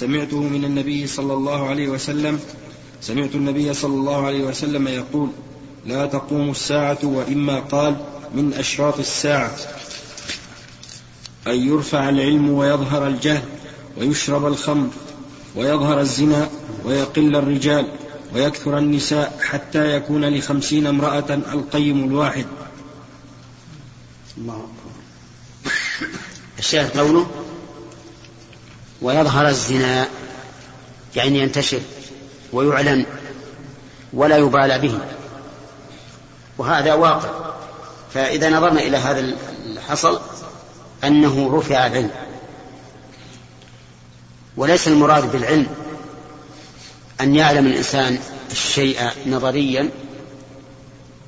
سمعته من النبي صلى الله عليه وسلم سمعت النبي صلى الله عليه وسلم يقول لا تقوم الساعة وإما قال من أشراط الساعة. أن يرفع العلم ويظهر الجهل ويشرب الخمر ويظهر الزنا ويقل الرجال ويكثر النساء حتى يكون لخمسين امرأة القيم الواحد. الله الشاهد قوله ويظهر الزنا يعني ينتشر ويعلن ولا يبالى به. وهذا واقع. فإذا نظرنا إلى هذا الحصل أنه رفع العلم. وليس المراد بالعلم أن يعلم الإنسان الشيء نظريا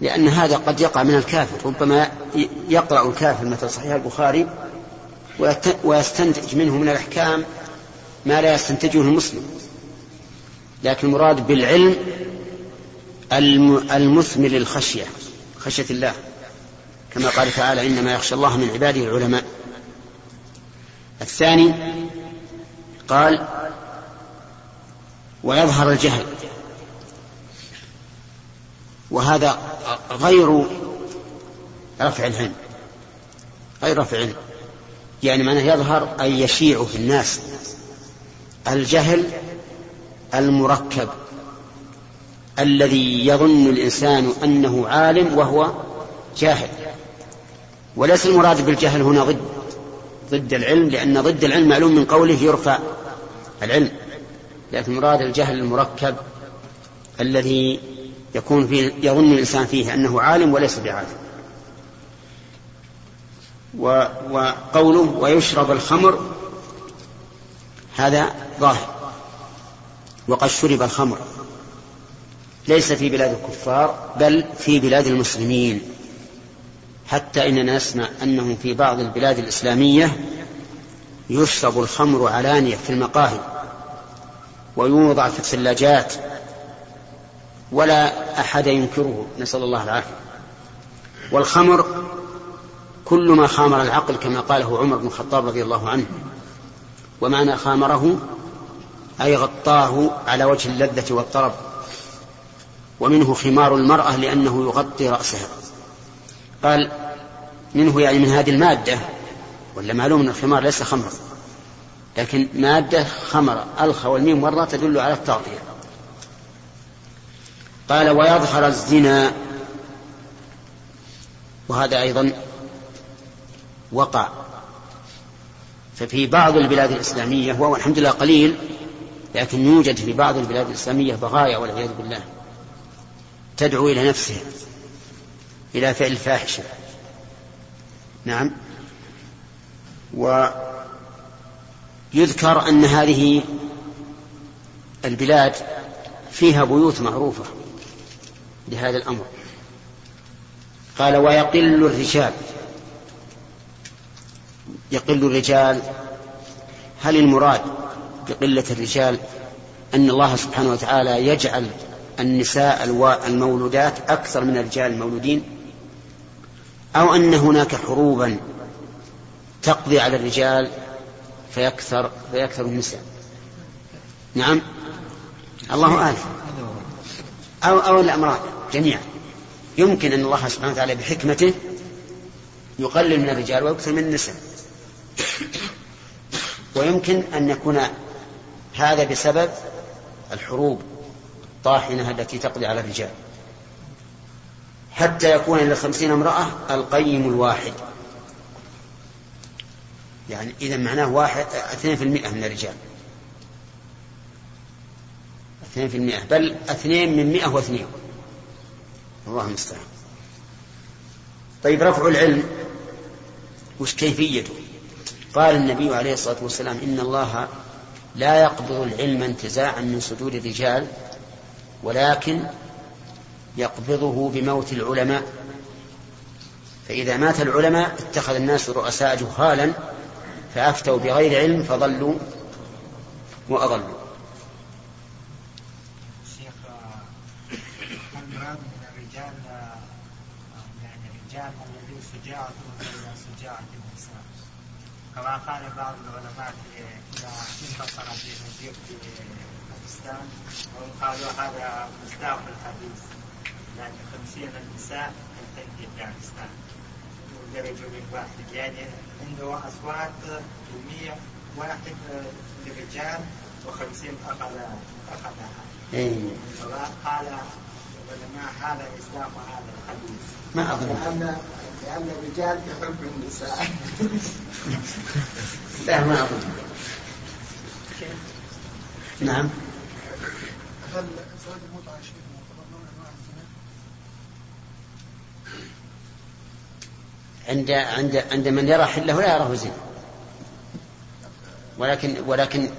لأن هذا قد يقع من الكافر. ربما يقرأ الكافر مثل صحيح البخاري ويستنتج منه من الأحكام ما لا يستنتجه المسلم. لكن المراد بالعلم المثمر للخشية خشية الله. كما قال تعالى إنما يخشى الله من عباده العلماء. الثاني قال ويظهر الجهل. وهذا غير رفع العلم. غير رفع العلم. يعني معناه يظهر أي يشيع في الناس. الجهل المركب الذي يظن الإنسان أنه عالم وهو جاهل. وليس المراد بالجهل هنا ضد ضد العلم لأن ضد العلم معلوم من قوله يرفع العلم. لكن مراد الجهل المركب الذي يكون فيه يظن الإنسان فيه أنه عالم وليس بعالم. وقوله ويشرب الخمر هذا ظاهر. وقد شرب الخمر. ليس في بلاد الكفار بل في بلاد المسلمين. حتى إننا نسمع أنه في بعض البلاد الإسلامية يشرب الخمر علانية في المقاهي ويوضع في الثلاجات ولا أحد ينكره نسأل الله العافية. والخمر كل ما خامر العقل كما قاله عمر بن الخطاب رضي الله عنه. ومعنى خامره أي غطاه على وجه اللذة والطرب ومنه خمار المرأة لأنه يغطي رأسها. قال منه يعني من هذه المادة ولا معلوم أن الخمار ليس خمر لكن مادة خمر ألخ والميم مرة تدل على التغطية. قال ويظهر الزنا وهذا أيضا وقع. ففي بعض البلاد الإسلامية وهو الحمد لله قليل لكن يوجد في بعض البلاد الإسلامية بغايا والعياذ بالله. تدعو إلى نفسها إلى فعل الفاحشة نعم. ويذكر أن هذه البلاد فيها بيوت معروفة لهذا الأمر. قال ويقل الرجال يقل الرجال هل المراد بقلة الرجال أن الله سبحانه وتعالى يجعل النساء المولودات أكثر من الرجال المولودين؟ أو أن هناك حروبا تقضي على الرجال فيكثر فيكثر النساء؟ نعم؟ الله أعلم. أو أو الأمران جميعا. يمكن أن الله سبحانه وتعالى بحكمته يقلل من الرجال ويكثر من النساء. ويمكن أن يكون هذا بسبب الحروب الطاحنة التي تقضي على الرجال. حتى يكون إلى خمسين امرأة القيم الواحد. يعني إذا معناه واحد اثنين في المئة من الرجال. اثنين في المئة. بل اثنين من مئة واثنين. الله المستعان. طيب رفع العلم. وش كيفيته؟ قال النبي عليه الصلاة والسلام إن الله لا يقبض العلم انتزاعا من صدور الرجال ولكن يقبضه بموت العلماء. فإذا مات العلماء اتخذ الناس رؤساء جهالا فأفتوا بغير علم فضلوا وأضلوا. شيخ المراد من الرجال يعني الرجال كما قال بعض العلماء إذا انتصر في باكستان قالوا هذا مصداق الحديث لأن خمسين نساء تنتهي في باكستان لرجل واحد يعني عنده أصوات كمية واحد للرجال وخمسين أقل أقلها. إيه. قال العلماء هذا مصداق هذا الحديث. ما أظن لأن لأن الرجال يحب النساء. لا ما أظن نعم هل زواج المتعة شيء معتبر نوع من أنواع الزنا؟ عند عند عند من يرى حله لا يراه زنا ولكن ولكن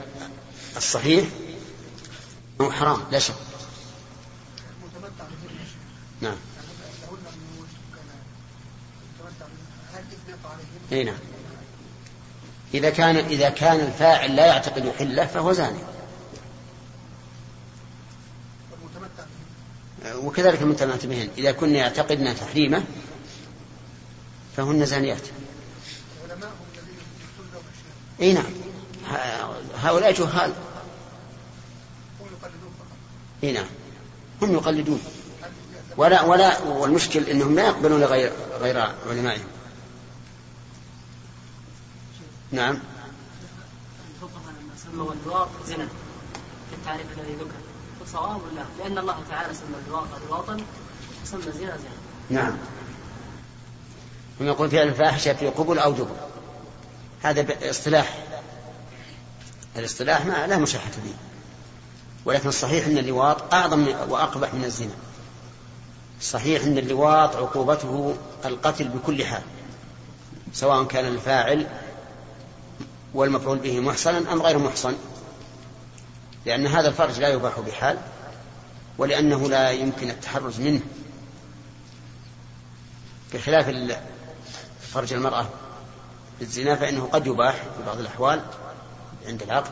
الصحيح أنه حرام لا شك المتمتع به يا شيخ نعم يعني لو قلنا انه وجهه كان متمتع به هل اثبت عليهم؟ أي نعم. إذا كان إذا كان الفاعل لا يعتقد حلة فهو زاني. وكذلك المتمتع بهن إذا كنا يعتقدن تحريمه فهن زانيات. أي نعم. هؤلاء جهال. أي نعم. هم يقلدون. ولا ولا والمشكل إنهم لا يقبلون غير غير علمائهم. نعم. الفقهاء لما سموا اللواط زنا في التعريف الذي ذكر صواب ولا لأن الله تعالى سمى اللواط لواطا وسمى الزنا زنا نعم هم يقول فعل الفاحشة في قبل أو دبر هذا اصطلاح. الاصطلاح ما لا مشاحة فيه. ولكن الصحيح أن اللواط أعظم وأقبح من الزنا. صحيح أن اللواط عقوبته القتل بكل حال. سواء كان الفاعل والمفعول به محصنا أم غير محصن؟ لأن هذا الفرج لا يباح بحال ولأنه لا يمكن التحرز منه. بخلاف فرج المرأة بالزنا فإنه قد يباح في بعض الأحوال عند العقد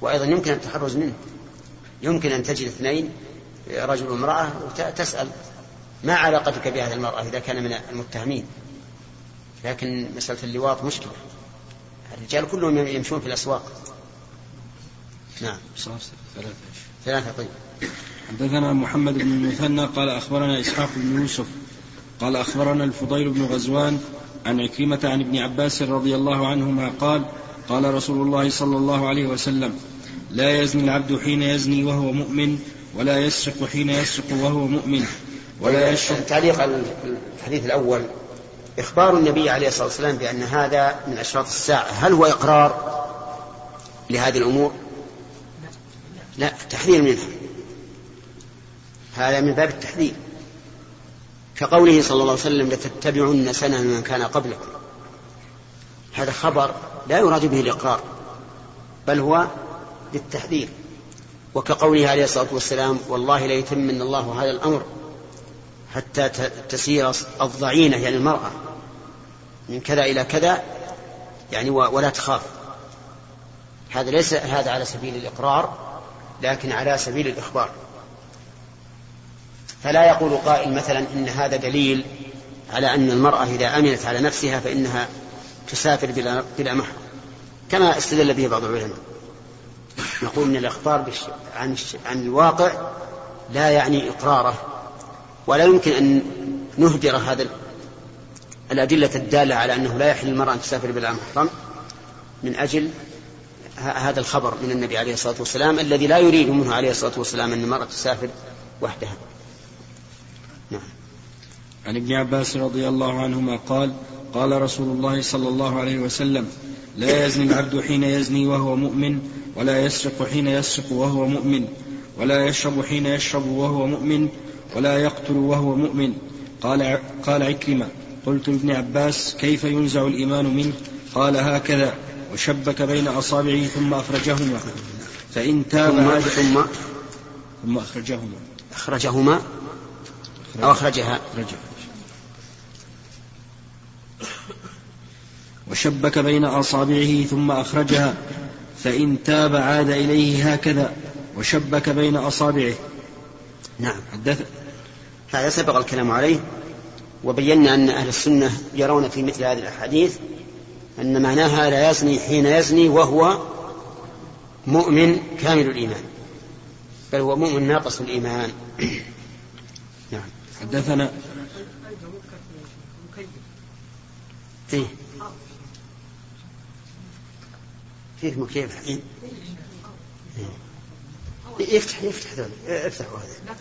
وأيضا يمكن التحرز منه. يمكن أن تجد اثنين رجل وامرأة وتسأل ما علاقتك بهذه المرأة إذا كان من المتهمين. لكن مسألة اللواط مشكلة. الرجال كلهم يمشون في الأسواق. نعم. ثلاثة ثلاثة طيب. حدثنا محمد بن المثنى قال أخبرنا إسحاق بن يوسف قال أخبرنا الفضيل بن غزوان عن عكرمة عن ابن عباس رضي الله عنهما قال قال رسول الله صلى الله عليه وسلم لا يزني العبد حين يزني وهو مؤمن ولا يسرق حين يسرق وهو مؤمن ولا يشرب تعليق الحديث الأول إخبار النبي عليه الصلاة والسلام بأن هذا من أشراط الساعة. هل هو إقرار لهذه الأمور؟ لا تحذير منها. هذا من باب التحذير. كقوله صلى الله عليه وسلم لتتبعن سنن من كان قبلكم. هذا خبر لا يراد به الإقرار بل هو للتحذير. وكقوله عليه الصلاة والسلام والله ليتمن الله هذا الأمر حتى تسير الضعينة يعني المرأة. من كذا إلى كذا يعني ولا تخاف. هذا ليس هذا على سبيل الإقرار لكن على سبيل الإخبار. فلا يقول قائل مثلا إن هذا دليل على أن المرأة إذا أمنت على نفسها فإنها تسافر بلا, بلا محرم كما استدل به بعض العلماء. نقول إن الإخبار بالش... عن. عن الواقع لا يعني إقراره. ولا يمكن أن نهدر هذا ال- الأدلة الدالة على أنه لا يحل المراه أن تسافر بلا محرم من أجل ه... هذا الخبر من النبي عليه الصلاة والسلام الذي لا يريد منه عليه الصلاة والسلام أن المرأة تسافر وحدها. نعم. عن ابن عباس رضي الله عنهما قال قال رسول الله صلى الله عليه وسلم لا يزني العبد حين يزني وهو مؤمن ولا يسرق حين يسرق وهو مؤمن ولا يشرب حين يشرب وهو مؤمن ولا يقتل وهو مؤمن. قال قال عكرمة قلت لابن عباس كيف ينزع الإيمان منه؟ قال هكذا وشبك بين أصابعه ثم أخرجهما. فإن تاب ثم عاد ثم ثم أخرجهما. أخرجهما؟ أو أخرجها. رجع وشبك بين أصابعه ثم أخرجها. فإن تاب عاد إليه هكذا وشبك بين أصابعه. نعم. حدث هذا سبق الكلام عليه وبينا أن أهل السنة يرون في مثل هذه الأحاديث أن معناها لا يزني حين يزني وهو مؤمن كامل الإيمان بل هو مؤمن ناقص الإيمان. نعم. حدثنا فيه فيه مكيف الحين؟ يفتح يفتح ذول افتحوا هذا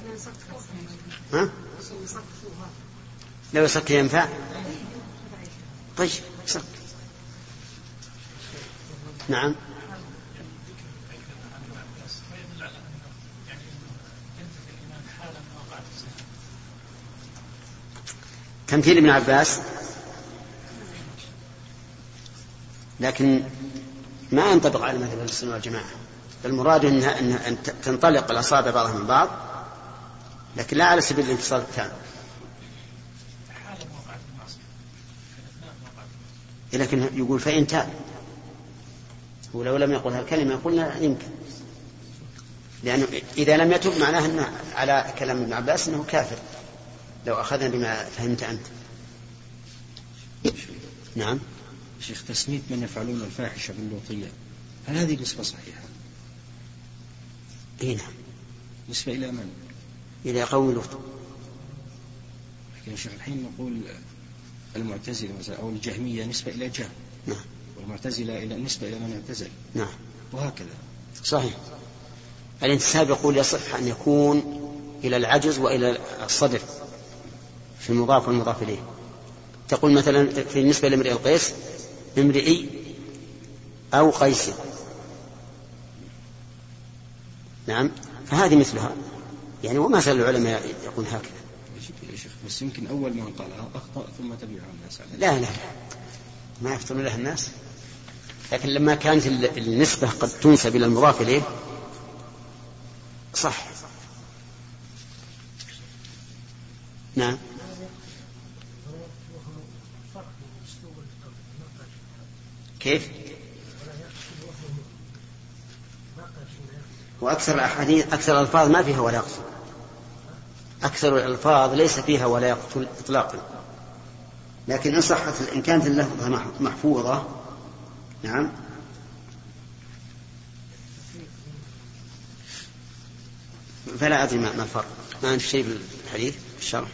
ها؟ لو يصك ينفع؟ طيب صك نعم. تمثيل ابن عباس؟ لكن ما ينطبق على مثل السنة والجماعة. المراد إنها أن تنطلق الأصابع بعضها من بعض لكن لا على سبيل الانفصال التام لكن يقول فإن تاب. ولو لم يقل هالكلمة قلنا يمكن. لأنه إذا لم يتب معناه أنه على كلام ابن عباس أنه كافر. لو أخذنا بما فهمت أنت. نعم. شيخ تسمية من يفعلون الفاحشة باللوطية هل هذه نسبة صحيحة؟ اي نعم. نسبة إلى من؟ إلى قوم لوط لكن شيخ الحين نقول المعتزلة مثلا أو الجهمية نسبة إلى جهم. نعم. والمعتزلة إلى نسبة إلى من اعتزل. نعم. وهكذا. صحيح. الانتساب يقول يصح أن يكون إلى العجز وإلى الصدر في المضاف والمضاف إليه. تقول مثلا في بالنسبة لامرئ القيس امرئي أو قيس نعم. فهذه مثلها. يعني وما زال العلماء يقول هكذا. يا شيخ بس يمكن أول ما قالها أخطأ ثم تبعها الناس عليه. لا لا ما يفتن لها الناس. لكن لما كانت النسبة قد تنسب إلى المضاف إليه صح. نعم. كيف؟ وأكثر الأحاديث أكثر الألفاظ ما فيها ولا يقتل أكثر الألفاظ ليس فيها ولا يقتل إطلاقا. لكن إن صحت إن كانت اللفظة محفوظة. نعم. فلا أدري ما الفرق. ما أنت شيء في الحديث؟ الشرح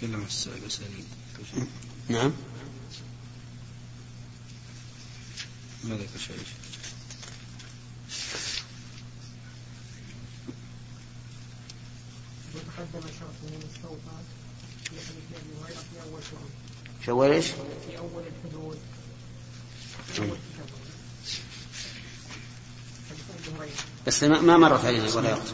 تكلم الأسانيد نعم. ماذا شيء وتقدم شرط من في حديث أبي هريرة في أول في أول الحدود. في أول هريره بس ما ما مرت علينا ولا يقتل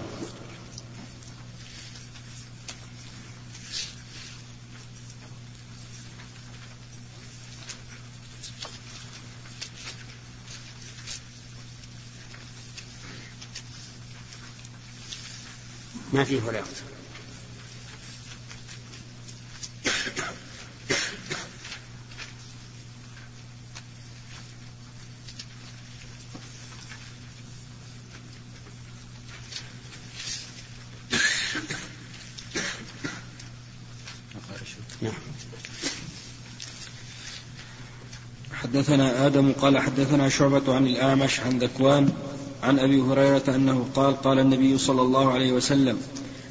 ما فيه ولا نعم حدثنا آدم قال حدثنا شعبة عن الأعمش عن ذكوان عن أبي هريرة أنه قال قال النبي صلى الله عليه وسلم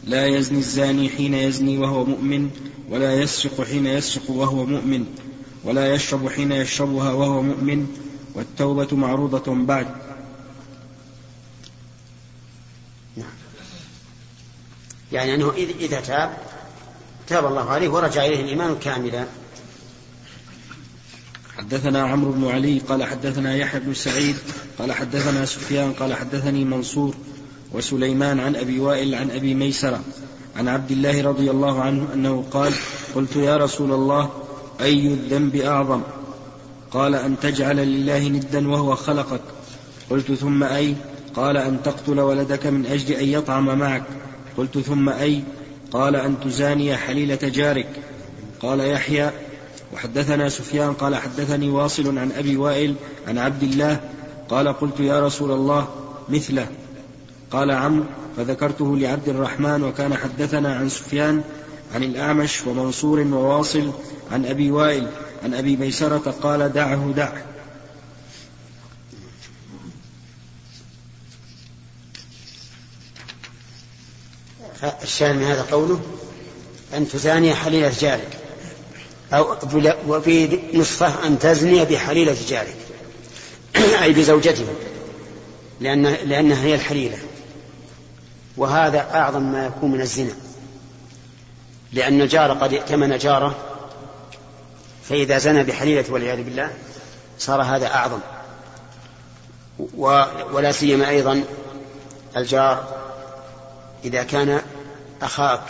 لا يزني الزاني حين يزني وهو مؤمن ولا يسرق حين يسرق وهو مؤمن ولا يشرب حين يشربها وهو مؤمن والتوبة معروضة بعد. يعني أنه إذ- إذا تاب تاب الله عليه ورجع إليه الإيمان كاملا. حدثنا عمرو بن علي قال حدثنا يحيى بن سعيد قال حدثنا سفيان قال حدثني منصور وسليمان عن أبي وائل عن أبي ميسرة عن عبد الله رضي الله عنه أنه قال قلت يا رسول الله أي الذنب أعظم؟ قال أن تجعل لله ندا وهو خلقك. قلت ثم أي؟ قال أن تقتل ولدك من أجل أن يطعم معك. قلت ثم أي؟ قال أن تزاني حليلة جارك. قال يحيى وحدثنا سفيان قال حدثني واصل عن أبي وائل عن عبد الله قال قلت يا رسول الله مثله. قال عمرو فذكرته لعبد الرحمن وكان حدثنا عن سفيان عن الأعمش ومنصور وواصل عن أبي وائل عن أبي ميسرة قال دعه دعه الشاهد من هذا قوله أن تزاني حليلة جارك. أو وفي نصفه أن تزني بحليلة جارك أي بزوجته لأن لأنها هي الحليلة. وهذا أعظم ما يكون من الزنا. لأن الجار قد ائتمن جاره فإذا زنى بحليلة والعياذ بالله صار هذا أعظم. ولا سيما أيضا الجار إذا كان أخاك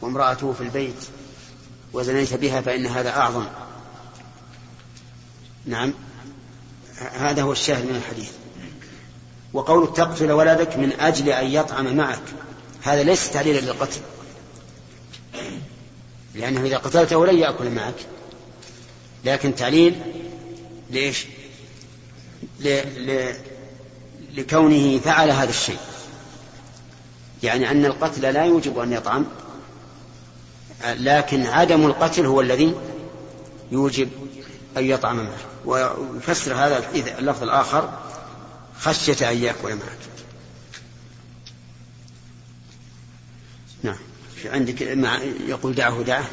وامرأته في البيت وزنيت بها فإن هذا أعظم. نعم. هذا هو الشاهد من الحديث. وقولك تقتل ولدك من أجل أن يطعم معك هذا ليس تعليلا للقتل. لأنه إذا قتلته لن يأكل معك. لكن تعليل ليش ل... ل... لكونه فعل هذا الشيء. يعني أن القتل لا يوجب أن يطعم. لكن عدم القتل هو الذي يوجب أن يطعم معه. ويفسر هذا اللفظ الآخر خشية أن يأكل معك نعم. عندك يقول دعه دعه؟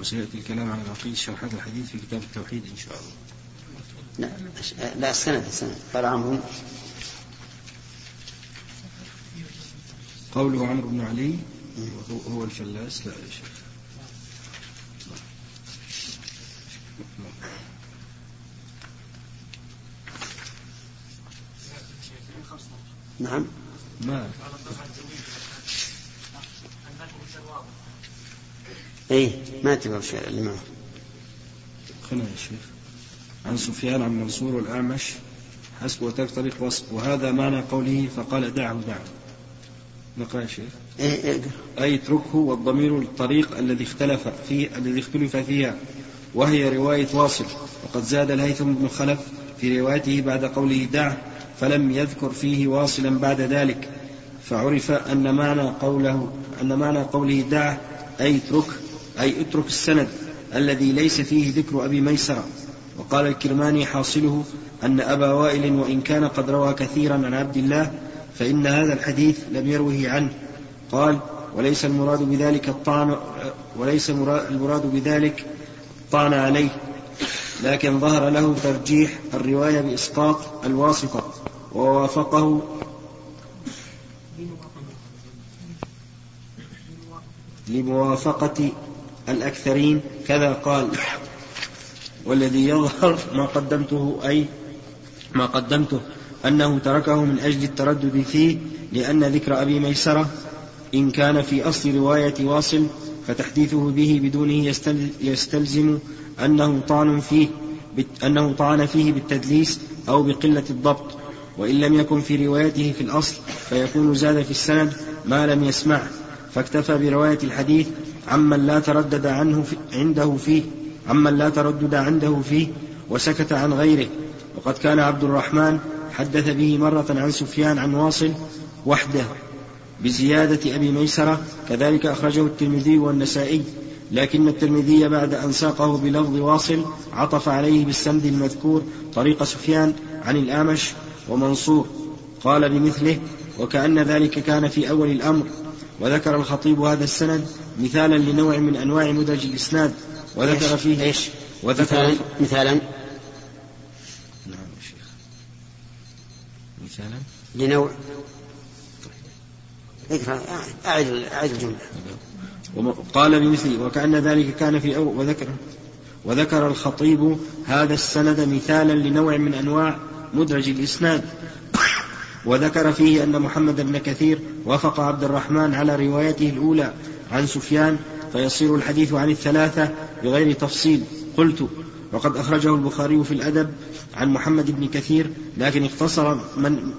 وسيأتي الكلام على بقية شرحات الحديث في كتاب التوحيد إن شاء الله. لا لا السند السند. قال عمرو قوله عمرو بن علي هو الفلاس لا يا شيخ. نعم. ما؟ اي ما تبغى شيء الامام خلنا يا شيخ. عن سفيان عن منصور الأعمش حسب وتختلف وصف. وهذا معنى قوله فقال دعه دعه. نقرأ يا شيخ. إيه إيه أي اتركه والضمير الطريق الذي اختلف فيه الذي اختلف فيها. وهي رواية واصل. وقد زاد الهيثم بن خلف في روايته بعد قوله دعه فلم يذكر فيه واصلا بعد ذلك. فعرف أن معنى قوله أن معنى قوله دعه أي اترك أي اترك السند الذي ليس فيه ذكر أبي ميسرة. وقال الكرماني حاصله أن أبا وائل وإن كان قد روى كثيرا عن عبد الله فإن هذا الحديث لم يروه عنه. قال وليس المراد بذلك الطعن وليس المراد بذلك الطعن عليه. لكن ظهر له ترجيح الرواية بإسقاط الواسطة ووافقه. لموافقة الأكثرين كذا قال. والذي يظهر ما قدمته أي ما قدمته أنه تركه من أجل التردد فيه لأن ذكر أبي ميسرة إن كان في أصل رواية واصل فتحديثه به بدونه يستلزم أنه طعن فيه أنه طعن فيه بالتدليس أو بقلة الضبط. وإن لم يكن في روايته في الأصل فيكون زاد في السند ما لم يسمعه فاكتفى برواية الحديث عمن لا تردد عنه في عنده فيه عمن لا تردد عنده فيه وسكت عن غيره. وقد كان عبد الرحمن حدث به مرة عن سفيان عن واصل وحده بزيادة أبي ميسرة كذلك أخرجه الترمذي والنسائي. لكن الترمذي بعد أن ساقه بلفظ واصل عطف عليه بالسند المذكور طريق سفيان عن الأعمش ومنصور. قال بمثله وكأن ذلك كان في أول الأمر وذكر الخطيب هذا السند مثالا لنوع من أنواع مدرج الإسناد وذكر فيه إيش؟ وذكر مثالا مثالا؟ نعم شيخ. مثالا؟ لنوع اقرأ أعد أعد الجملة. قال بمثله وكأن ذلك كان في أول وذكر وذكر الخطيب هذا السند مثالا لنوع من أنواع مدرج الإسناد. وذكر فيه أن محمد بن كثير وافق عبد الرحمن على روايته الأولى عن سفيان فيصير الحديث عن الثلاثة بغير تفصيل. قلت وقد أخرجه البخاري في الأدب عن محمد بن كثير لكن اقتصر من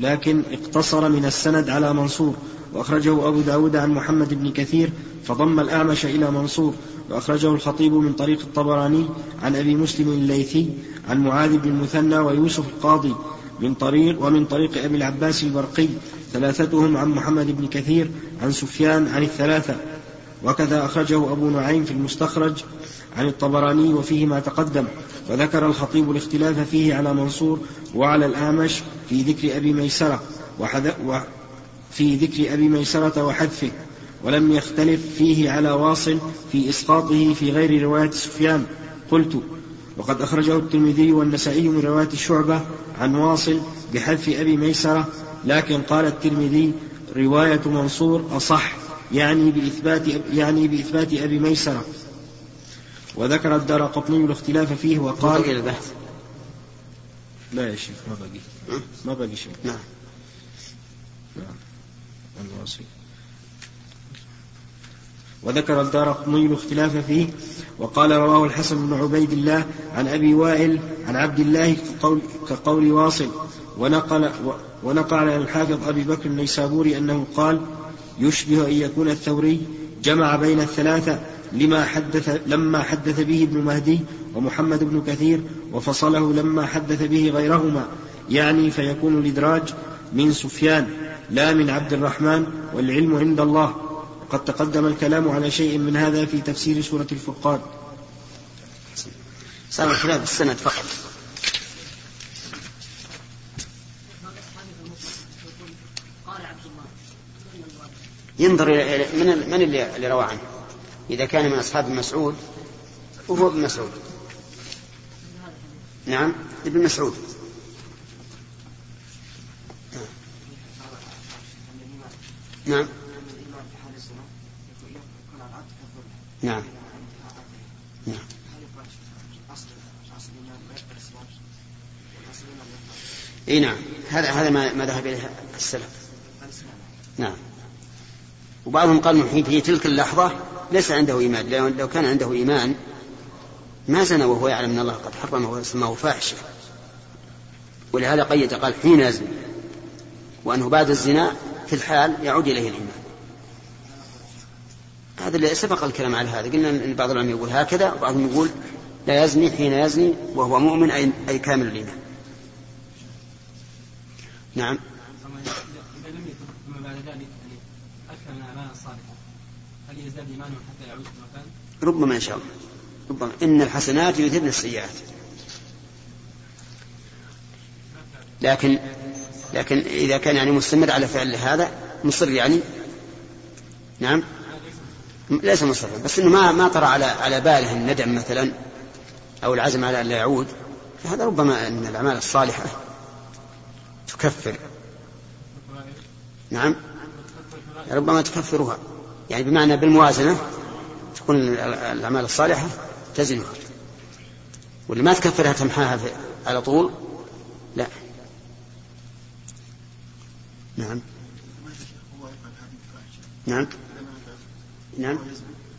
لكن اقتصر من السند على منصور. وأخرجه أبو داود عن محمد بن كثير فضم الأعمش إلى منصور وأخرجه الخطيب من طريق الطبراني عن أبي مسلم الليثي عن معاذ بن المثنى ويوسف القاضي من طريق ومن طريق أبي العباس البرقي ثلاثتهم عن محمد بن كثير عن سفيان عن الثلاثة. وكذا أخرجه أبو نعيم في المستخرج عن الطبراني وفيه ما تقدم. وذكر الخطيب الاختلاف فيه على منصور وعلى الآمش في ذكر أبي ميسرة. وفي ذكر أبي ميسرة وحذفه ولم يختلف فيه على واصل في إسقاطه في غير رواية سفيان. قلت وقد أخرجه الترمذي والنسائي من رواية شعبة عن واصل بحذف أبي ميسرة لكن قال الترمذي رواية منصور أصح يعني بإثبات يعني بإثبات أبي ميسرة. وذكر الدار قطني الاختلاف فيه وقال بقي البحث لا يا شيخ ما بقي ما بقي شيء. نعم. نعم. وذكر الدار قطني الاختلاف فيه وقال رواه الحسن بن عبيد الله عن أبي وائل عن عبد الله كقول, كقول واصل. ونقل ونقل عن الحافظ أبي بكر النيسابوري أنه قال يشبه أن يكون الثوري جمع بين الثلاثة لما حدث لما حدث به ابن مهدي ومحمد بن كثير وفصله لما حدث به غيرهما. يعني فيكون الإدراج من سفيان. لا من عبد الرحمن والعلم عند الله. وقد تقدم الكلام على شيء من هذا في تفسير سورة الفرقان. صار الخلاف السند فقط. ينظر إلى من من اللي اللي روى عنه؟ إذا كان من أصحاب مسعود وهو ابن مسعود. نعم ابن مسعود. نعم. نعم. نعم. إي نعم. هذا هذا ما ما ذهب إليه السلف. نعم. وبعضهم قال إنه في تلك اللحظة ليس عنده إيمان. لو كان عنده إيمان ما زنى وهو يعلم أن الله قد حرمه وسماه فاحشة. ولهذا قيد قال حين يزني وأنه بعد الزنا في الحال يعود إليه الإيمان هذا اللي سبق الكلام على هذا قلنا إن بعض العلماء يقول هكذا وبعضهم يقول لا يزني حين يزني وهو مؤمن اي أي كامل الإيمان. نعم؟ ربما ان شاء الله ربما إن الحسنات يذهبن السيئات. لكن لكن إذا كان يعني مستمر على فعل هذا مصر يعني نعم ليس مصرا بس إنه ما ما طرى على على باله الندم مثلا أو العزم على ان لا يعود. فهذا ربما إن الأعمال الصالحة تكفر. نعم ربما تكفرها. يعني بمعنى بالموازنة تكون الأعمال الصالحة تزنها. واللي ما تكفرها تمحاها على طول لا. نعم. نعم. نعم.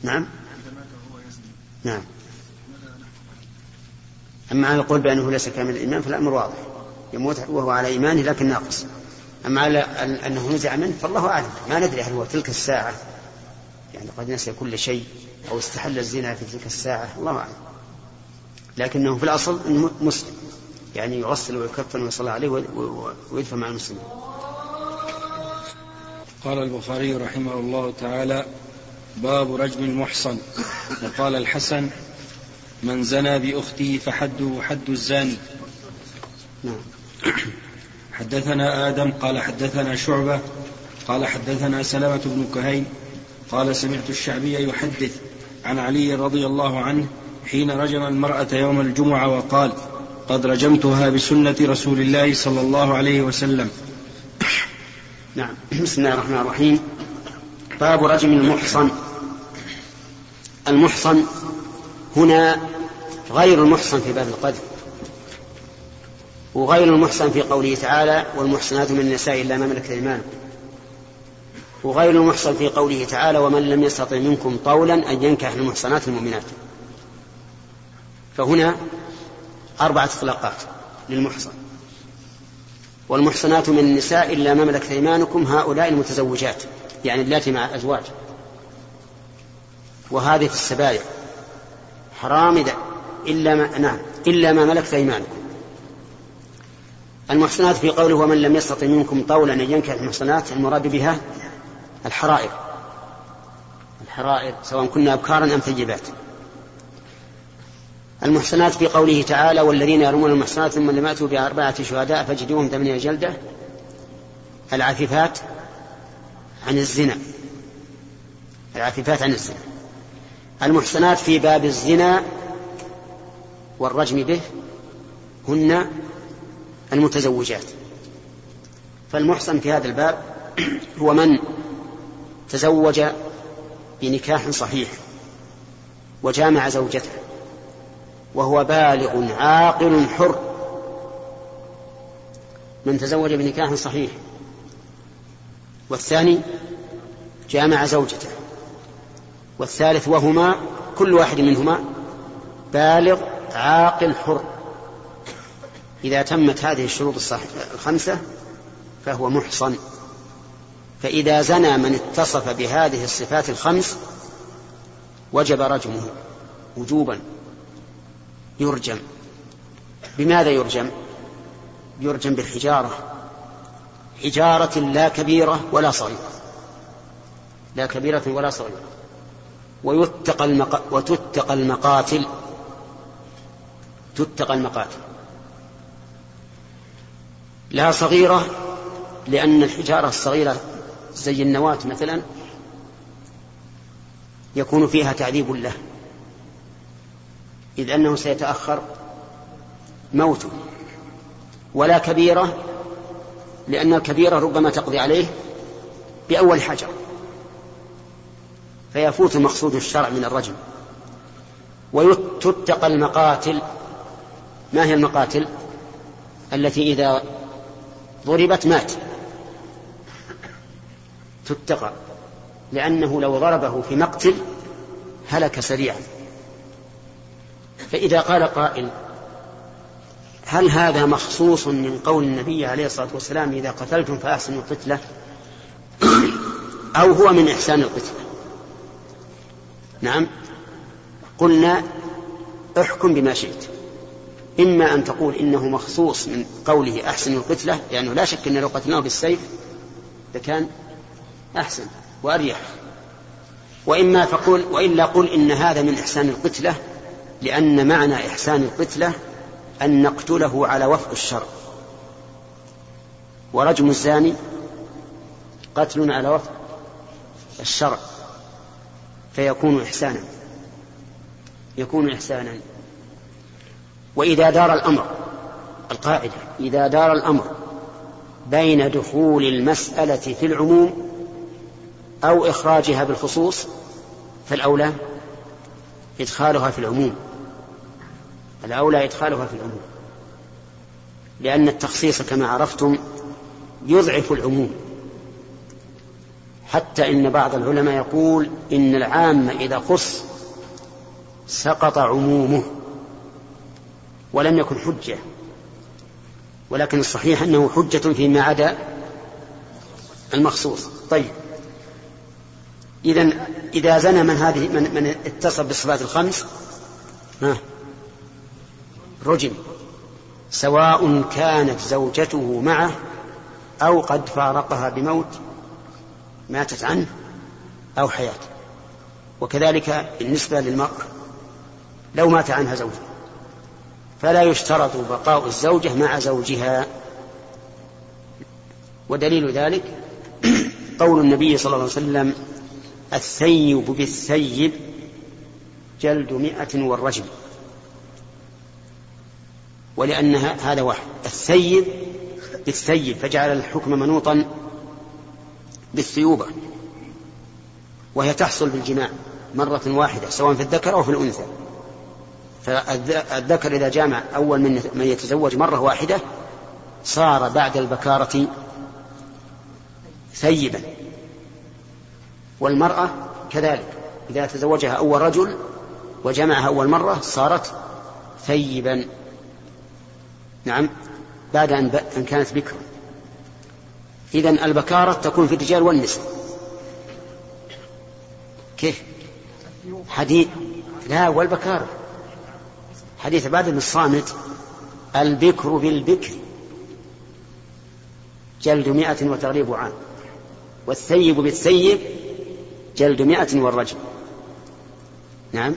نعم. نعم؟ أما على القول بأنه ليس كامل الإيمان فالأمر واضح. يموت وهو على إيمانه لكن ناقص. أما على أن- أنه نزع منه فالله أعلم. ما ندري هل هو تلك الساعة. يعني قد نسي كل شيء أو استحل الزنا في تلك الساعة. الله أعلم. لكنه في الأصل مسلم. يعني يغسل ويكفن ويصلى عليه وي- وي- ويدفن مع المسلمين. قال البخاري رحمه الله تعالى باب رجم المحصن. وقال الحسن من زنى بأخته فحده حد الزاني. نعم. حدثنا آدم قال حدثنا شعبة قال حدثنا سلمة بن كهيل قال سمعت الشعبي يحدث عن علي رضي الله عنه حين رجم المرأة يوم الجمعة وقال قد رجمتها بسنة رسول الله صلى الله عليه وسلم. نعم. بسم الله الرحمن الرحيم. باب رجم المحصن. المحصن هنا غير المحصن في باب القذف وغير المحصن في قوله تعالى والمحصنات من النساء إلا ما ملكت أيمانكم. وغير المحصن في قوله تعالى ومن لم يستطع منكم طولا أن ينكح المحصنات المؤمنات. فهنا أربعة إطلاقات للمحصن. والمحصنات من النساء إلا ما ملكت أيمانكم هؤلاء المتزوجات يعني اللاتي مع الأزواج. وهذه في السبايع. حرام إذا إلا ما نعم إلا ما ملكت أيمانكم. المحصنات في قوله ومن لم يستطع منكم طولا أن ينكح المحصنات المراد بها الحرائر. الحرائر سواء كنا أبكارا أم ثيبات. المحصنات في قوله تعالى والذين يرمون المحصنات ثم لم يأتوا بأربعة شهداء فاجدوهم ثمانية جلدة. العفيفات عن الزنا. العفيفات عن الزنا. المحصنات في باب الزنا والرجم به هن المتزوجات. فالمحصن في هذا الباب هو من تزوج بنكاح صحيح وجامع زوجته. وهو بالغ عاقل حر. من تزوج بنكاح صحيح. والثاني جامع زوجته. والثالث وهما كل واحد منهما بالغ عاقل حر. إذا تمت هذه الشروط الخمسة فهو محصن. فإذا زنى من اتصف بهذه الصفات الخمس وجب رجمه وجوبا. يرجم. بماذا يرجم؟ يرجم بالحجارة. حجارة لا كبيرة ولا صغيرة. لا كبيرة ولا صغيرة. ويتقى المق... وتتقى المقاتل. تتقى المقاتل. لها صغيرة لأن الحجارة الصغيرة زي النواة مثلا يكون فيها تعذيب له. إذ أنه سيتأخر موته. ولا كبيرة لأن الكبيرة ربما تقضي عليه بأول حجر. فيفوت مقصود الشرع من الرجم. وتتقى المقاتل. ما هي المقاتل؟ التي إذا ضربت مات. تتقى لأنه لو ضربه في مقتل هلك سريعا. فإذا قال قائل هل هذا مخصوص من قول النبي عليه الصلاة والسلام إذا قتلتم فأحسنوا القتلة؟ أو هو من إحسان القتلة نعم. قلنا احكم بما شئت. إما أن تقول إنه مخصوص من قوله أحسن القتلة لأنه يعني لا شك أن لو قتلناه بالسيف لكان أحسن وأريح. وإما فقل وإلا قل إن هذا من إحسان القتلة لأن معنى إحسان القتلة أن نقتله على وفق الشرع. ورجم الزاني قتل على وفق الشرع فيكون إحسانا يكون إحسانا. وإذا دار الأمر القاعدة إذا دار الأمر بين دخول المسألة في العموم أو إخراجها بالخصوص فالأولى إدخالها في العموم. الأولى إدخالها في العموم. لأن التخصيص كما عرفتم يضعف العموم. حتى إن بعض العلماء يقول إن العام إذا خص سقط عمومه ولم يكن حجة. ولكن الصحيح أنه حجة فيما عدا المخصوص. طيب. إذا إذا زنى من هذه من, من اتصف بالصفات الخمس ها؟ رجم سواء كانت زوجته معه أو قد فارقها بموت ماتت عنه أو حياة وكذلك بالنسبة للمرأة لو مات عنها زوجها فلا يشترط بقاء الزوجة مع زوجها. ودليل ذلك قول النبي صلى الله عليه وسلم الثيب بالثيب جلد مئة والرجم. ولأن هذا واحد. الثيب بالثيب فجعل الحكم منوطا بالثيوبة وهي تحصل بالجماع مرة واحدة سواء في الذكر أو في الأنثى. فالذكر إذا جامع أول من من يتزوج مرة واحدة صار بعد البكارة ثيبا. والمرأة كذلك. إذا تزوجها أول رجل وجمعها أول مرة صارت ثيبا. نعم. بعد أن, أن كانت بكرا. إذا البكارة تكون في الرجال والنساء. كيف؟ حديث لا والبكارة. حديث بعد بن الصامت البكر بالبكر. جلد مئة وتغريب عام. والثيب بالثيب جلد مئة والرجم نعم.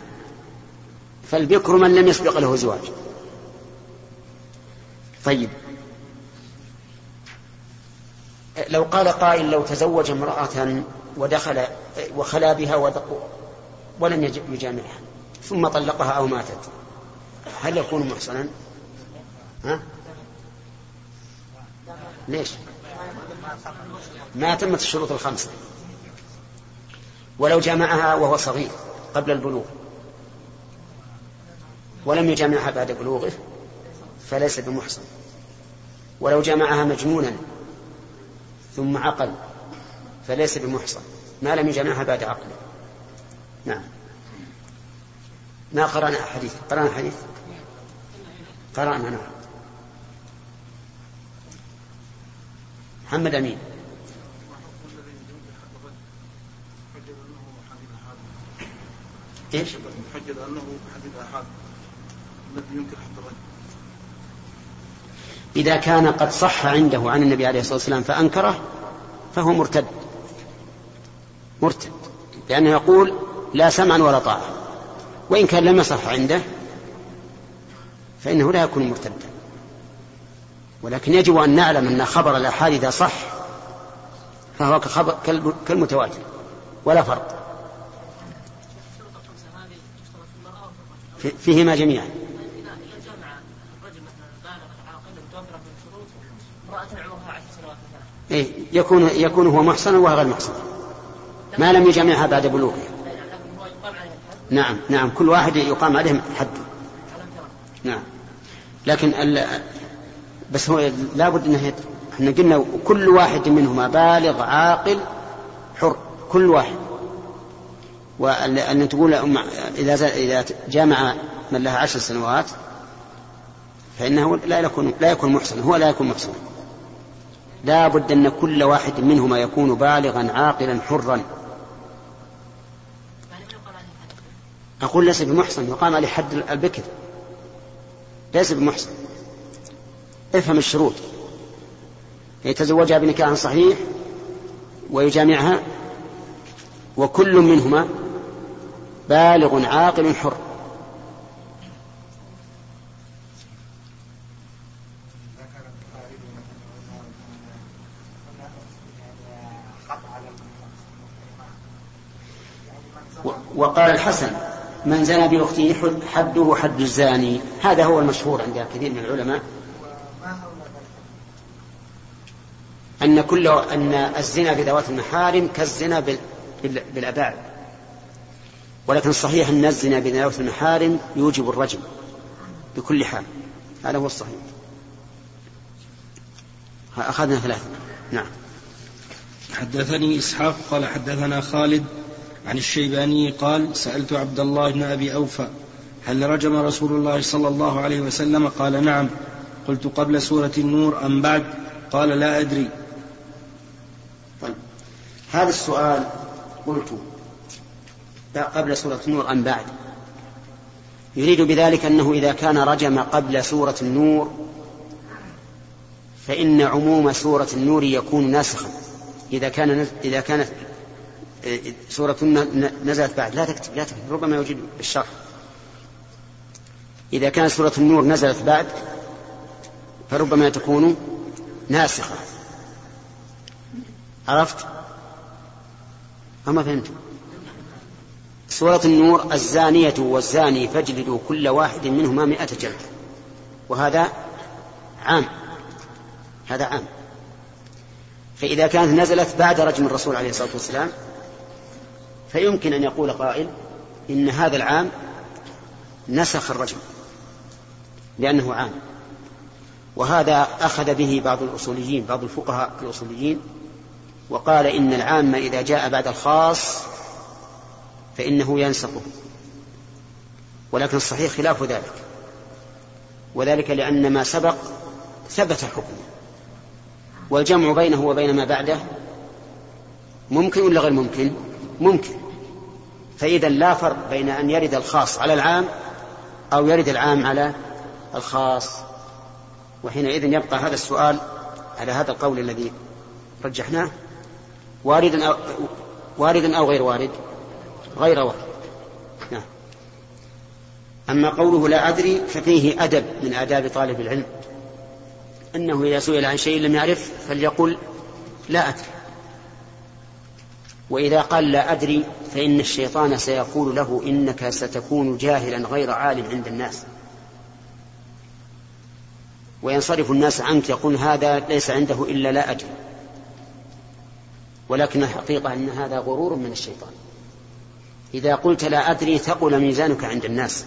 فالبكر من لم يسبق له زواج. طيب لو قال قائل لو تزوج امرأة ودخل وخلا بها ولم يجامعها ثم طلقها أو ماتت هل يكون محصنا؟ ها؟ ليش؟ ما تمت الشروط الخمسة ولو جامعها وهو صغير قبل البلوغ ولم يجامعها بعد بلوغه فليس بمحصن. ولو جامعها مجنونا ثم عقل فليس بمحصن. ما لم يجامعها بعد عقله نعم. ما قرأنا حديث؟ قرأنا حديث؟ قرأنا نعم. محمد أمين. إيش؟ محجد أنه حديث احاد الذي ينكر حد الرجل. إذا كان قد صح عنده عن النبي عليه الصلاة والسلام فأنكره فهو مرتد. مرتد. لأنه يقول لا سمعا ولا طاعة. وإن كان لم يصح عنده فإنه لا يكون مرتدا. ولكن يجب أن نعلم أن خبر الآحاد إذا صح فهو كخبر كالمتواتر. ولا فرق. فيهما جميعا. إيه يكون يكون هو محصنا وهو غير محصن. ما لم يجامعها بعد بلوغها نعم نعم كل واحد يقام عليه حد. نعم. لكن بس هو لابد إنه إحنا قلنا كل واحد منهما بالغ عاقل حر كل واحد. وأن تقول إذا إذا جامع من لها عشر سنوات فإنه لا يكون لا يكون محسنا هو لا يكون محسنا لا بد أن كل واحد منهما يكون بالغا عاقلا حرا. أقول ليس بمحسن يقام عليه حد البكر. ليس بمحسن افهم الشروط. يتزوجها بنكاح صحيح ويجامعها وكل منهما بالغ عاقل حر وقال الحسن من زنى بأخته حده حد الزاني. هذا هو المشهور عند كثير من العلماء. أن كل أن الزنا بذوات المحارم كالزنا بالأباعد ولكن الصحيح أن الزنا بذوات المحارم يوجب الرجم بكل حال. هذا هو الصحيح. أخذنا ثلاثة. نعم. حدثني إسحاق قال حدثنا خالد عن الشيباني قال سألت عبد الله بن أبي أوفى هل رجم رسول الله صلى الله عليه وسلم؟ قال نعم. قلت قبل سورة النور أم بعد؟ قال لا أدري. طيب. هذا السؤال قلت قبل سورة النور أم بعد؟ يريد بذلك أنه إذا كان رجم قبل سورة النور فإن عموم سورة النور يكون ناسخا إذا كان إذا كانت سورة نزلت بعد. لا تكتب لا تكتب. ربما يوجد الشرح. إذا كانت سورة النور نزلت بعد فربما تكون ناسخة. عرفت؟ أما فهمت؟ سورة النور الزانية والزاني فاجلدوا كل واحد منهما مئة جلد. وهذا عام. هذا عام. فإذا كانت نزلت بعد رجم الرسول عليه الصلاة والسلام فيمكن أن يقول قائل إن هذا العام نسخ الرجم لأنه عام. وهذا أخذ به بعض الأصوليين بعض الفقهاء الأصوليين وقال إن العام إذا جاء بعد الخاص فإنه ينسقه ولكن الصحيح خلاف ذلك. وذلك لأن ما سبق ثبت حكمه والجمع بينه وبين ما بعده ممكن ولا غير ممكن؟ ممكن. فإذا لا فرق بين أن يرد الخاص على العام أو يرد العام على الخاص. وحينئذ يبقى هذا السؤال على هذا القول الذي رجحناه. واردا أو واردا أو غير وارد؟ غير وارد. نعم. أما قوله لا أدري ففيه أدب من آداب طالب العلم. أنه إذا سئل عن شيء لم يعرف فليقل لا أدري. وإذا قال لا أدري فإن الشيطان سيقول له إنك ستكون جاهلا غير عالم عند الناس. وينصرف الناس عنك يقول هذا ليس عنده إلا لا أدري. ولكن الحقيقة أن هذا غرور من الشيطان. إذا قلت لا أدري ثقل ميزانك عند الناس.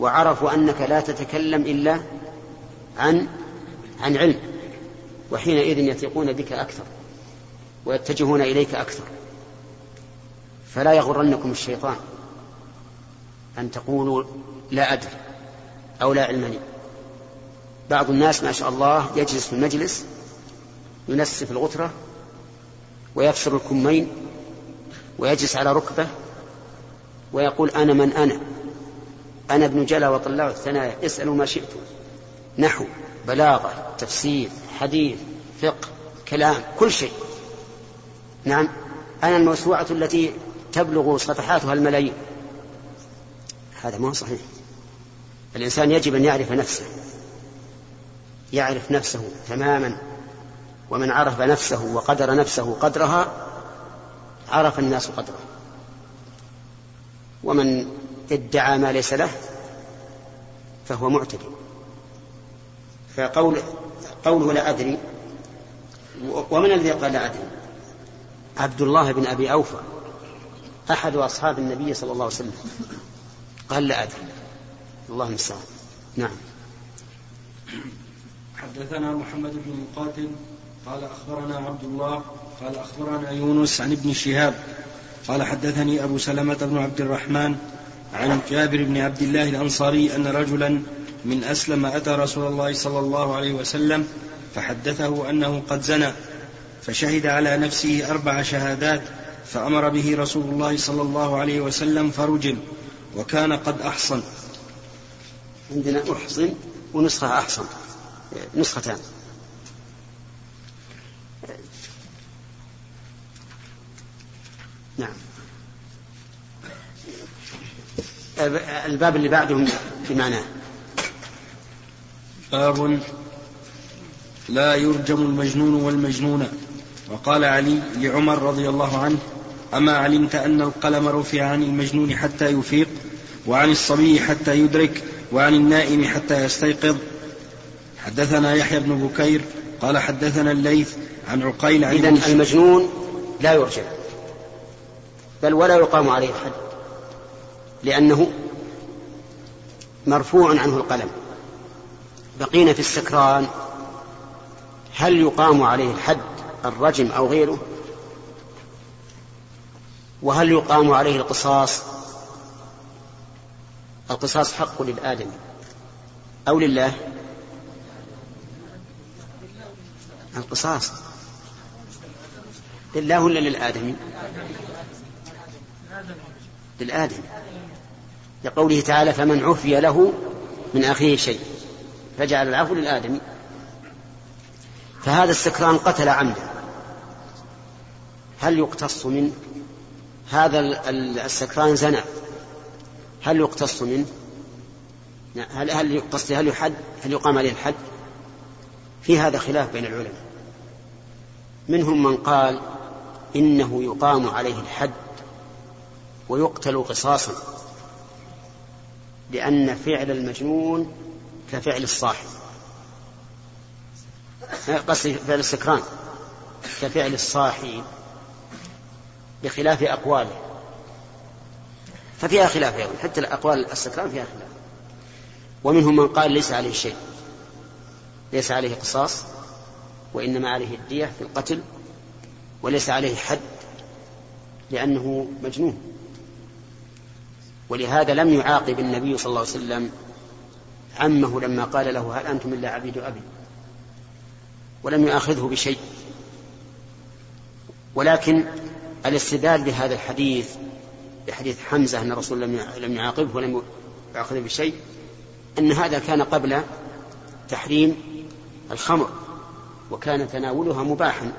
وعرفوا أنك لا تتكلم إلا عن عن علم. وحينئذ يثقون بك أكثر. ويتجهون إليك أكثر. فلا يغرنكم الشيطان أن تقولوا لا أدري أو لا علم لي. بعض الناس ما شاء الله يجلس في المجلس ينسف الغترة ويفشر الكمين ويجلس على ركبة ويقول أنا من أنا. أنا ابن جلا وطلاع الثنايا اسألوا ما شئتم. نحو بلاغة تفسير حديث فقه كلام كل شيء. نعم. أنا الموسوعة التي تبلغ صفحاتها الملايين. هذا ما هو صحيح. الإنسان يجب أن يعرف نفسه. يعرف نفسه تماما. ومن عرف نفسه وقدر نفسه قدرها عرف الناس قدره. ومن ادعى ما ليس له فهو معتدي. فقول قوله لا أدري ومن الذي قال لا أدري؟ عبد الله بن أبي أوفى أحد أصحاب النبي صلى الله عليه وسلم. قال لا أدري. الله المستعان. نعم. حدثنا محمد بن مقاتل قال أخبرنا عبد الله قال أخبرنا يونس عن ابن شهاب قال حدثني أبو سلمة بن عبد الرحمن عن جابر بن عبد الله الأنصاري أن رجلا من أسلم أتى رسول الله صلى الله عليه وسلم فحدثه أنه قد زنى. فشهد على نفسه أربع شهادات فأمر به رسول الله صلى الله عليه وسلم فرجم وكان قد أحصن. عندنا أحصن ونسخة أحصن نسختان. نعم. الباب اللي بعده في معناه. باب لا يرجم المجنون والمجنونة. وقال علي لعمر رضي الله عنه أما علمت أن القلم رفع عن المجنون حتى يفيق وعن الصبي حتى يدرك وعن النائم حتى يستيقظ. حدثنا يحيى بن بكير قال حدثنا الليث عن عقيل عن إذا المجنون لا يرجم بل ولا يقام عليه الحد لأنه مرفوع عنه القلم. بقينا في السكران هل يقام عليه الحد؟ الرجم أو غيره؟ وهل يقام عليه القصاص؟ القصاص حق للآدم أو لله؟ القصاص. لله ولا للآدمي للآدم. لقوله تعالى فمن عفي له من أخيه شيء. فجعل العفو للآدمي فهذا السكران قتل عمدا. هل يقتص منه هذا السكران زنى هل يقتص منه هل هل يقتص هل يحد؟ هل يقام عليه الحد؟ في هذا خلاف بين العلماء. منهم من قال إنه يقام عليه الحد ويقتل قصاصا لأن فعل المجنون كفعل الصاحب. قصدي فعل السكران كفعل الصاحي بخلاف أقواله. ففيها خلاف يعني حتى الأقوال السكران فيها خلاف. ومنهم من قال ليس عليه شيء. ليس عليه قصاص وإنما عليه الدية في القتل وليس عليه حد لأنه مجنون. ولهذا لم يعاقب النبي صلى الله عليه وسلم عمه لما قال له هل أنتم إلا عبيد أبي؟ ولم يؤاخذه بشيء. ولكن الاستدلال بهذا الحديث بحديث حمزة أن الرسول لم يعاقبه ولم يؤاخذه بشيء أن هذا كان قبل تحريم الخمر وكان تناولها مباحا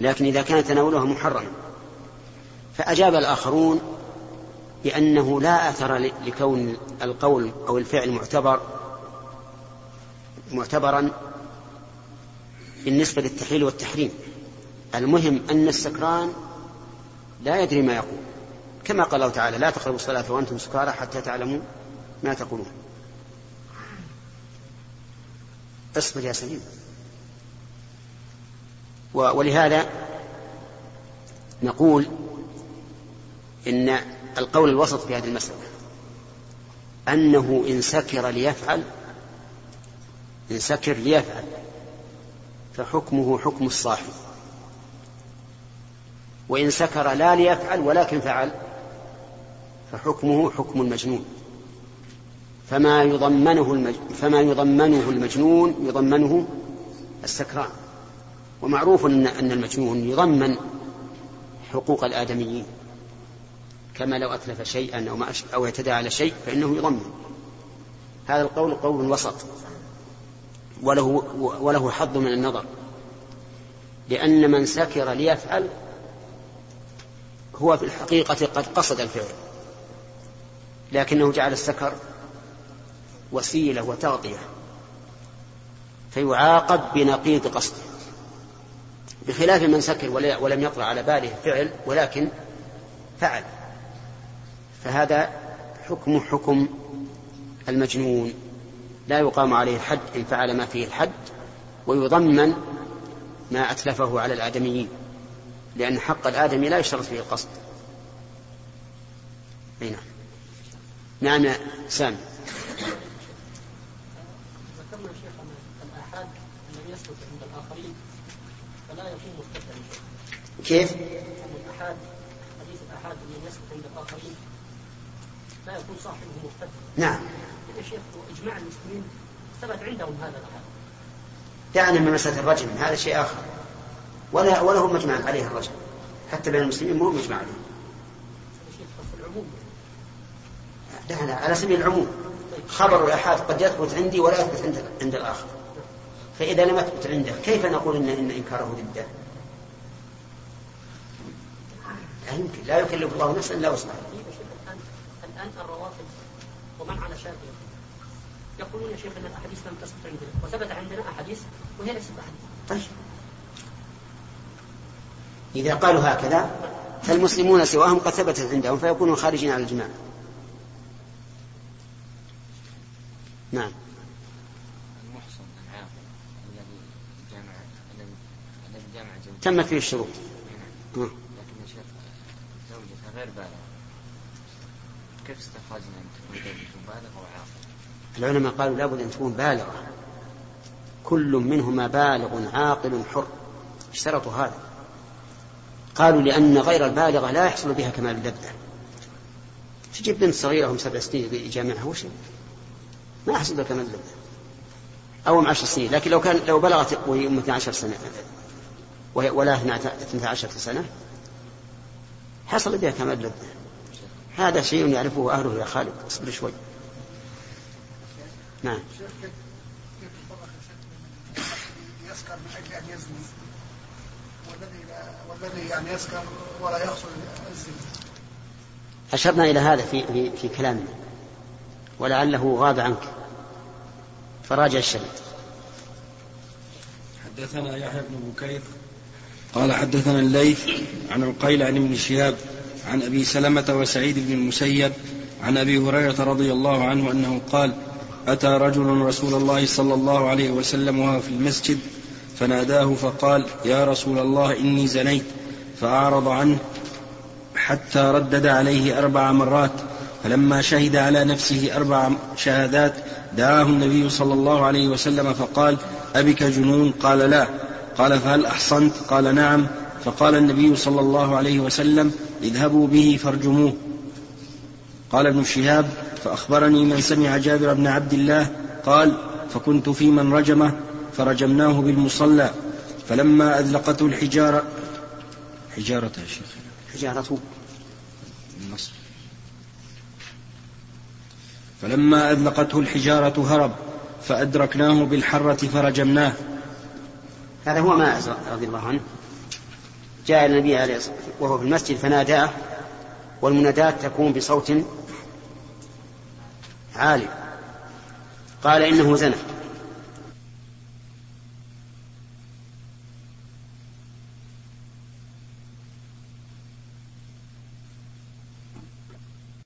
لكن إذا كان تناولها محرما. فأجاب الآخرون بأنه لا أثر لكون القول أو الفعل معتبر معتبرا بالنسبة للتحليل والتحريم. المهم أن السكران لا يدري ما يقول. كما قال الله تعالى لا تقربوا الصلاة وأنتم سكارى حتى تعلموا ما تقولون. اصبر يا سليم. ولهذا نقول إن القول الوسط في هذه المسألة أنه إن سكر ليفعل إن سكر ليفعل فحكمه حكم الصاحب. وإن سكر لا ليفعل ولكن فعل فحكمه حكم المجنون. فما يضمنه. فما يضمنه المجنون يضمنه السكران. ومعروف إن المجنون يضمن حقوق الآدميين. كما لو أتلف شيئا أو ما أو اعتدى على شيء فإنه يضمن. هذا القول قول وسط. وله وله حظ من النظر. لأن من سكر ليفعل هو في الحقيقة قد قصد الفعل لكنه جعل السكر وسيلة وتغطية فيعاقب بنقيض قصده بخلاف من سكر ولم يطرأ على باله فعل ولكن فعل. فهذا حكم حكم المجنون لا يقام عليه الحد إن فعل ما فيه الحد ويضمن ما أتلفه على الآدميين. لأن حق الآدمي لا يشترط فيه القصد. أي نعم. نعم يا سامي. ذكرنا شيخ أن الآحاد الذي يثبت عند الآخرين فلا يكون مستثنى كيف؟ الآحاد حديث الآحاد الذي يثبت عند الآخرين لا يكون صاحبه مختلف نعم. يا شيخ إجماع المسلمين ثبت عندهم هذا الآحاد. دعنا من مسألة الرجم هذا شيء آخر. ولا ولا هو مجمع عليه الرجم حتى بين المسلمين مو مجمع عليه. العموم دعنا على سبيل العموم. خبر الآحاد قد يثبت عندي ولا يثبت عند عند الآخر. فإذا لم يثبت عنده كيف نقول إن, إن إنكاره ضده؟ لا يمكن. لا يكلف الله نفسا إلا وسعها. الآن الروافض ومن على شاكر يقولون يا شيخ أن الأحاديث لم تثبت عندنا. وثبت عندنا أحاديث وهي ليست أحاديث طيب. إذا قالوا هكذا فالمسلمون سواهم قد ثبتت عندهم فيكونون خارجين على الجماعة نعم. المحصن العاقل الذي جامع الذي جامع زوجته تمت فيه الشروط. نعم. آه. لكن يا شيخ زوجته غير بالغة كيف استخرجنا أن تكون زوجته بالغة وعاقل؟ العلماء قالوا لابد أن تكون بالغة. كل منهما بالغ عاقل حر. اشترطوا هذا. قالوا لأن غير البالغة لا يحصل بها كمال اللذة تجيب بنت صغيرة هم سبع سنين يجامعها وش؟ ما يحصل بها كمال اللذة أو عشر سنين لكن لو كان لو بلغت وهي أم 12 سنة ولا 12 سنة حصل بها كمال اللذة هذا شيء يعرفه أهله يا خالد اصبر شوي. نعم. يسكر من أجل أن يزني. والذي والذي يعني يسكر ولا يحصل الزنا. أشرنا إلى هذا في, في, في كلامنا. ولعله غاب عنك. فراجع الشريط. حدثنا يحيى بن بكير قال حدثنا الليث عن عقيل عن ابن شهاب عن أبي سلمة وسعيد بن المسيب عن أبي هريرة رضي الله عنه أنه قال أتى رجل رسول الله صلى الله عليه وسلم وهو في المسجد فناداه فقال يا رسول الله إني زنيت. فأعرض عنه حتى ردد عليه أربع مرات. فلما شهد على نفسه أربع شهادات دعاه النبي صلى الله عليه وسلم فقال أبك جنون؟ قال لا. قال فهل أحصنت؟ قال نعم. فقال النبي صلى الله عليه وسلم اذهبوا به فارجموه. قال ابن شهاب فأخبرني من سمع جابر بن عبد الله. قال فكنت في من رجمه فرجمناه بالمصلى فلما أذلقته الحجارة حجارة يا شيخ. حجارته النصر. فلما أذلقته الحجارة هرب فأدركناه بالحرة فرجمناه. هذا هو ماعز رضي الله عنه. جاء النبي عليه الصلاة وهو في المسجد فناداه والمنادات تكون بصوت عالي. قال إنه زنى.